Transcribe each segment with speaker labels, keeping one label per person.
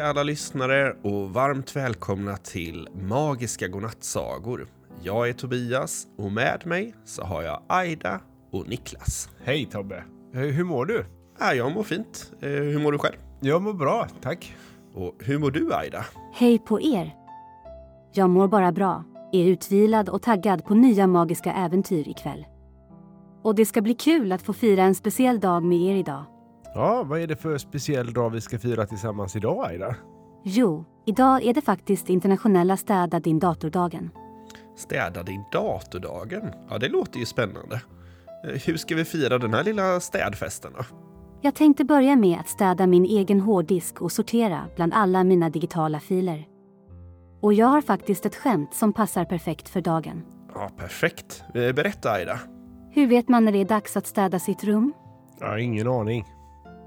Speaker 1: Hej alla lyssnare och varmt välkomna till Magiska godnattsagor. Jag är Tobias och med mig så har jag Aida och Niklas.
Speaker 2: Hej Tobbe! Hur mår du?
Speaker 1: Ja, jag mår fint. Eh, Hur mår du själv?
Speaker 2: Jag mår bra, tack.
Speaker 1: Och hur mår du Aida?
Speaker 3: Hej på er! Jag mår bara bra, är utvilad och taggad på nya magiska äventyr ikväll. Och det ska bli kul att få fira en speciell dag med er idag.
Speaker 2: Ja, vad är det för speciell dag vi ska fira tillsammans idag, Aida?
Speaker 3: Jo, idag är det faktiskt internationella städa din datordagen.
Speaker 1: Städa din datordagen? Ja, det låter ju spännande. Eh, Hur ska vi fira den här lilla städfesten då?
Speaker 3: Jag tänkte börja med att städa min egen hårddisk och sortera bland alla mina digitala filer. Och jag har faktiskt ett skämt som passar perfekt för dagen.
Speaker 1: Ja, perfekt. Eh, Berätta Aida.
Speaker 3: Hur vet man när det är dags att städa sitt rum?
Speaker 2: Jag har ingen aning.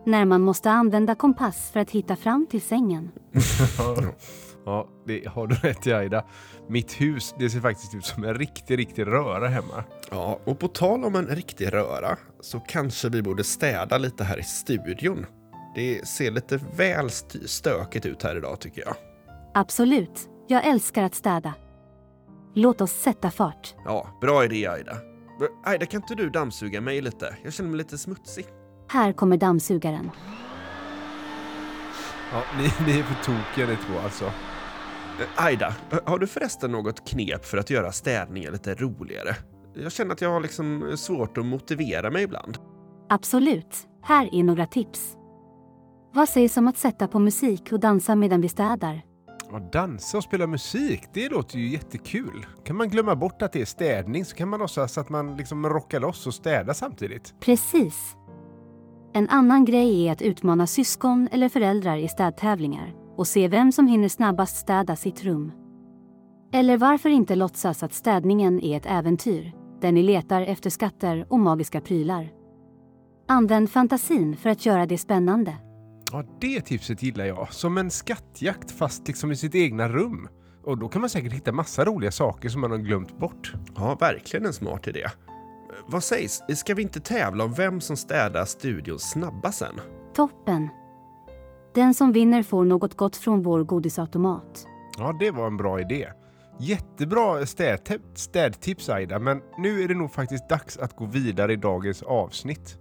Speaker 3: När man måste använda kompass för att hitta fram till sängen.
Speaker 2: ja, det har du rätt i Aida. Mitt hus, det ser faktiskt ut som en riktig, riktig röra hemma.
Speaker 1: Ja, och på tal om en riktig röra så kanske vi borde städa lite här i studion. Det ser lite väl st- stökigt ut här idag tycker jag.
Speaker 3: Absolut, jag älskar att städa. Låt oss sätta fart.
Speaker 1: Ja, bra idé Aida. Aida, kan inte du dammsuga mig lite? Jag känner mig lite smutsig.
Speaker 3: Här kommer dammsugaren.
Speaker 2: Ja, ni, ni är för tokiga ni två alltså.
Speaker 1: Eh, Aida, eh, har du förresten något knep för att göra städningen lite roligare? Jag känner att jag har liksom svårt att motivera mig ibland.
Speaker 3: Absolut, här är några tips. Vad sägs om att sätta på musik och dansa medan vi städar?
Speaker 2: Ja, dansa och spela musik, det låter ju jättekul. Kan man glömma bort att det är städning så kan man låtsas att man liksom rockar loss och städar samtidigt.
Speaker 3: Precis. En annan grej är att utmana syskon eller föräldrar i städtävlingar och se vem som hinner snabbast städa sitt rum. Eller varför inte låtsas att städningen är ett äventyr där ni letar efter skatter och magiska prylar. Använd fantasin för att göra det spännande.
Speaker 2: Ja, det tipset gillar jag. Som en skattjakt fast liksom i sitt egna rum. Och då kan man säkert hitta massa roliga saker som man har glömt bort.
Speaker 1: Ja, verkligen en smart idé. Vad sägs, ska vi inte tävla om vem som städar studion snabbast sen?
Speaker 3: Toppen! Den som vinner får något gott från vår godisautomat.
Speaker 2: Ja, det var en bra idé. Jättebra städtips Aida, men nu är det nog faktiskt dags att gå vidare i dagens avsnitt.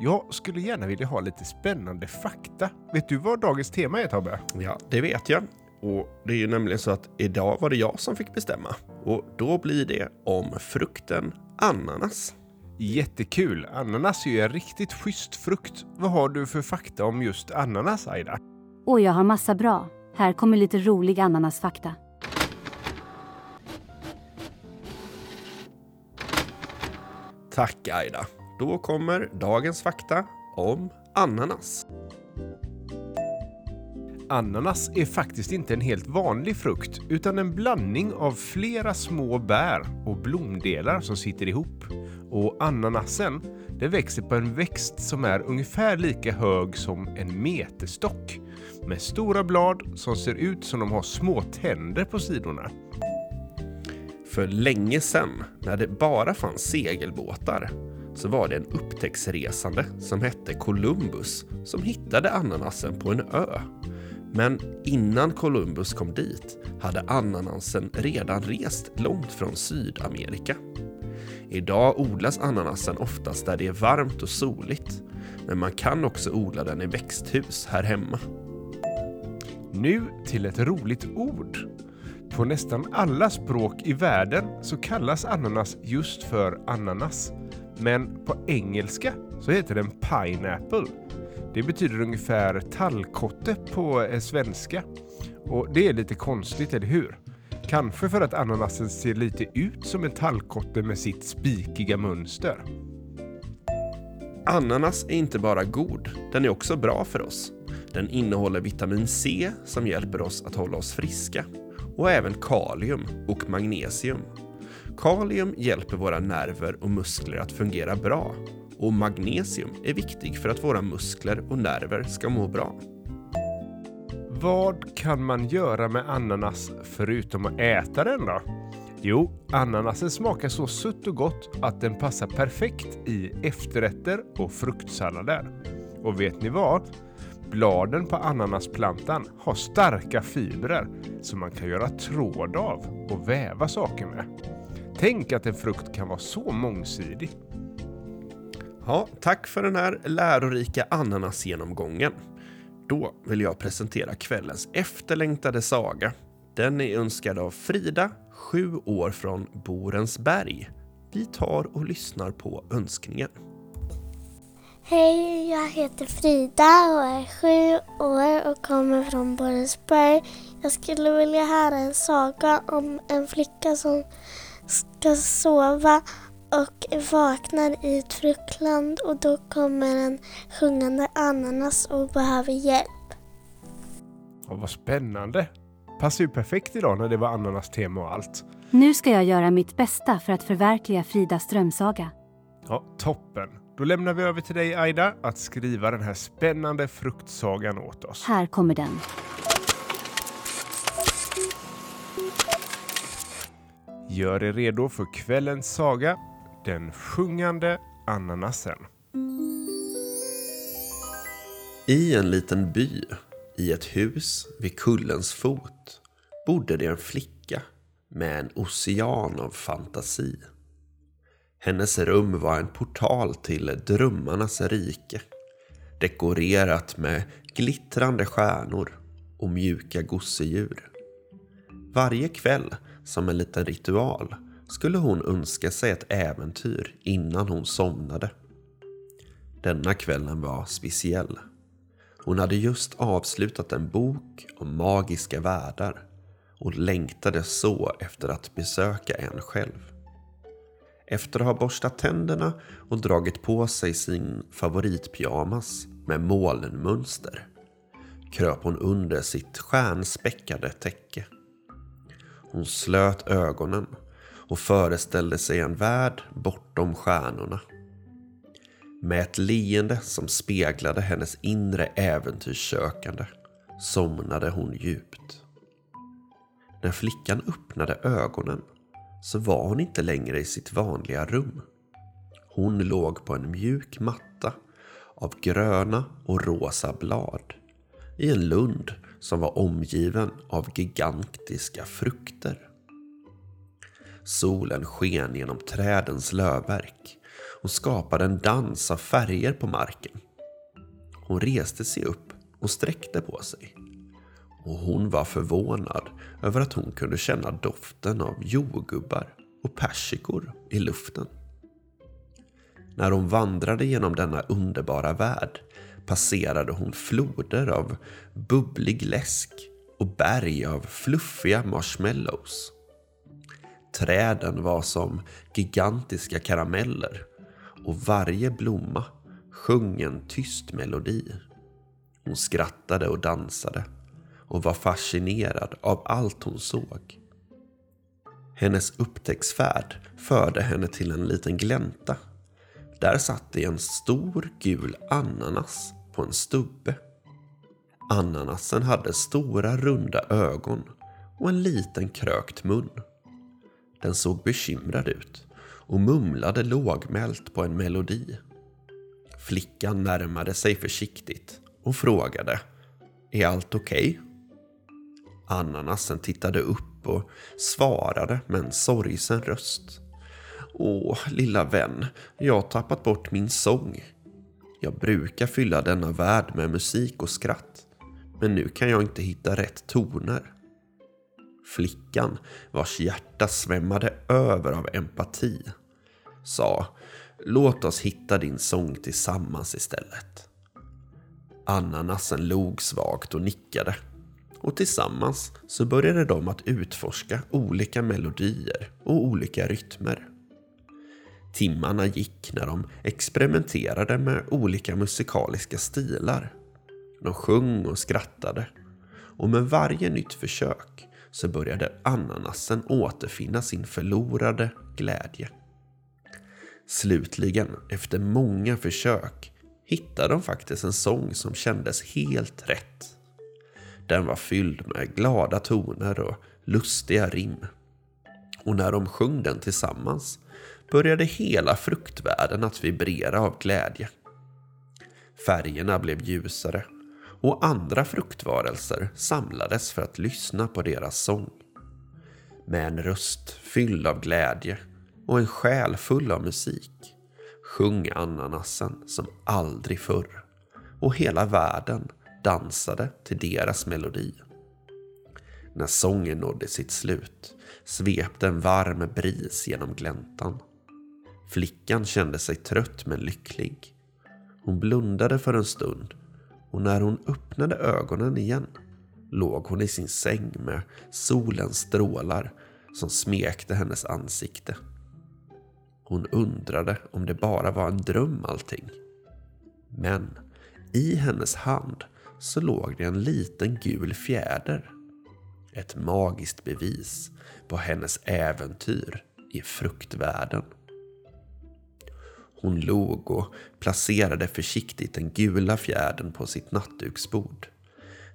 Speaker 2: Jag skulle gärna vilja ha lite spännande fakta. Vet du vad dagens tema är Tobbe?
Speaker 1: Ja, det vet jag. Och det är ju nämligen så att idag var det jag som fick bestämma. Och då blir det om frukten ananas.
Speaker 2: Jättekul! Ananas är ju en riktigt schysst frukt. Vad har du för fakta om just ananas Aida?
Speaker 3: Och jag har massa bra. Här kommer lite rolig ananasfakta.
Speaker 1: Tack Aida. Då kommer dagens fakta om ananas.
Speaker 2: Ananas är faktiskt inte en helt vanlig frukt utan en blandning av flera små bär och blomdelar som sitter ihop. Och ananasen det växer på en växt som är ungefär lika hög som en meterstock med stora blad som ser ut som de har små tänder på sidorna.
Speaker 1: För länge sedan, när det bara fanns segelbåtar, så var det en upptäcktsresande som hette Columbus som hittade ananasen på en ö. Men innan Columbus kom dit hade ananasen redan rest långt från Sydamerika. Idag odlas ananasen oftast där det är varmt och soligt, men man kan också odla den i växthus här hemma.
Speaker 2: Nu till ett roligt ord. På nästan alla språk i världen så kallas ananas just för ananas. Men på engelska så heter den pineapple. Det betyder ungefär tallkotte på eh, svenska. Och det är lite konstigt, eller hur? Kanske för att ananasen ser lite ut som en tallkotte med sitt spikiga mönster.
Speaker 1: Ananas är inte bara god, den är också bra för oss. Den innehåller vitamin C som hjälper oss att hålla oss friska och även kalium och magnesium. Kalium hjälper våra nerver och muskler att fungera bra och magnesium är viktig för att våra muskler och nerver ska må bra.
Speaker 2: Vad kan man göra med ananas förutom att äta den då? Jo, ananasen smakar så sött och gott att den passar perfekt i efterrätter och fruktsallader. Och vet ni vad? bladen på ananasplantan har starka fibrer som man kan göra tråd av och väva saker med. Tänk att en frukt kan vara så mångsidig.
Speaker 1: Ja, tack för den här lärorika ananasgenomgången. Då vill jag presentera kvällens efterlängtade saga. Den är önskad av Frida, sju år från Borensberg. Vi tar och lyssnar på önskningen.
Speaker 4: Hej, jag heter Frida och är sju år och kommer från Borensberg. Jag skulle vilja höra en saga om en flicka som ska sova och vaknar i ett fruktland och då kommer en sjungande ananas och behöver hjälp.
Speaker 2: Ja, vad spännande! Passar ju perfekt idag när det var ananas tema och allt.
Speaker 3: Nu ska jag göra mitt bästa för att förverkliga Fridas drömsaga.
Speaker 2: Ja, toppen! Då lämnar vi över till dig Aida att skriva den här spännande fruktsagan åt oss.
Speaker 3: Här kommer den.
Speaker 2: Gör er redo för kvällens saga, Den sjungande ananasen.
Speaker 1: I en liten by, i ett hus vid kullens fot, bodde det en flicka med en ocean av fantasi. Hennes rum var en portal till drömmarnas rike, dekorerat med glittrande stjärnor och mjuka gosedjur. Varje kväll, som en liten ritual, skulle hon önska sig ett äventyr innan hon somnade. Denna kvällen var speciell. Hon hade just avslutat en bok om magiska världar och längtade så efter att besöka en själv. Efter att ha borstat tänderna och dragit på sig sin favoritpyjamas med molnmönster kröp hon under sitt stjärnspäckade täcke. Hon slöt ögonen och föreställde sig en värld bortom stjärnorna. Med ett leende som speglade hennes inre äventyrssökande somnade hon djupt. När flickan öppnade ögonen så var hon inte längre i sitt vanliga rum. Hon låg på en mjuk matta av gröna och rosa blad i en lund som var omgiven av gigantiska frukter. Solen sken genom trädens lövverk och skapade en dans av färger på marken. Hon reste sig upp och sträckte på sig. Och hon var förvånad över att hon kunde känna doften av jordgubbar och persikor i luften. När hon vandrade genom denna underbara värld passerade hon floder av bubblig läsk och berg av fluffiga marshmallows. Träden var som gigantiska karameller och varje blomma sjöng en tyst melodi. Hon skrattade och dansade och var fascinerad av allt hon såg. Hennes upptäcktsfärd förde henne till en liten glänta. Där satt det en stor gul ananas på en stubbe. Ananasen hade stora runda ögon och en liten krökt mun. Den såg bekymrad ut och mumlade lågmält på en melodi. Flickan närmade sig försiktigt och frågade Är allt okej? Okay? Ananasen tittade upp och svarade med en sorgsen röst. Åh, lilla vän, jag har tappat bort min sång. Jag brukar fylla denna värld med musik och skratt, men nu kan jag inte hitta rätt toner. Flickan, vars hjärta svämmade över av empati, sa Låt oss hitta din sång tillsammans istället. Ananasen log svagt och nickade och tillsammans så började de att utforska olika melodier och olika rytmer. Timmarna gick när de experimenterade med olika musikaliska stilar. De sjöng och skrattade och med varje nytt försök så började ananasen återfinna sin förlorade glädje. Slutligen, efter många försök, hittade de faktiskt en sång som kändes helt rätt. Den var fylld med glada toner och lustiga rim. Och när de sjöng den tillsammans började hela fruktvärlden att vibrera av glädje. Färgerna blev ljusare och andra fruktvarelser samlades för att lyssna på deras sång. Med en röst fylld av glädje och en själ full av musik sjöng ananasen som aldrig förr och hela världen dansade till deras melodi. När sången nådde sitt slut svepte en varm bris genom gläntan. Flickan kände sig trött men lycklig. Hon blundade för en stund och när hon öppnade ögonen igen låg hon i sin säng med solens strålar som smekte hennes ansikte. Hon undrade om det bara var en dröm allting. Men i hennes hand så låg det en liten gul fjäder. Ett magiskt bevis på hennes äventyr i fruktvärlden. Hon log och placerade försiktigt den gula fjärden på sitt nattduksbord.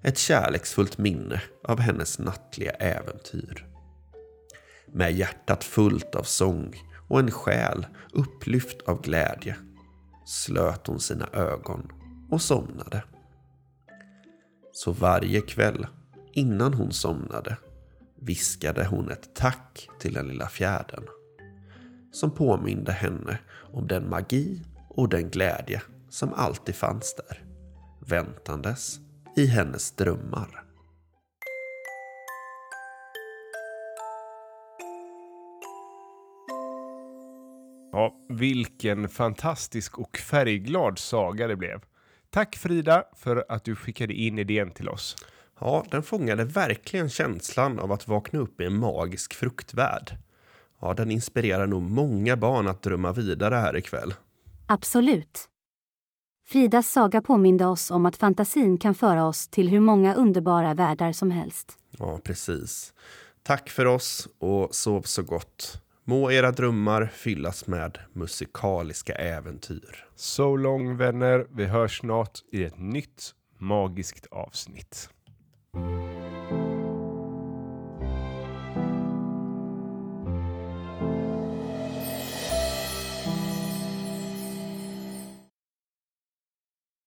Speaker 1: Ett kärleksfullt minne av hennes nattliga äventyr. Med hjärtat fullt av sång och en själ upplyft av glädje slöt hon sina ögon och somnade. Så varje kväll innan hon somnade viskade hon ett tack till den lilla fjärden som påminde henne om den magi och den glädje som alltid fanns där, väntandes i hennes drömmar.
Speaker 2: Ja, vilken fantastisk och färgglad saga det blev. Tack Frida för att du skickade in idén till oss.
Speaker 1: Ja, den fångade verkligen känslan av att vakna upp i en magisk fruktvärld. Ja, den inspirerar nog många barn att drömma vidare här ikväll.
Speaker 3: Absolut. Fridas saga påminde oss om att fantasin kan föra oss till hur många underbara världar som helst.
Speaker 1: Ja, precis. Tack för oss och sov så gott. Må era drömmar fyllas med musikaliska äventyr.
Speaker 2: So long vänner, vi hörs snart i ett nytt magiskt avsnitt.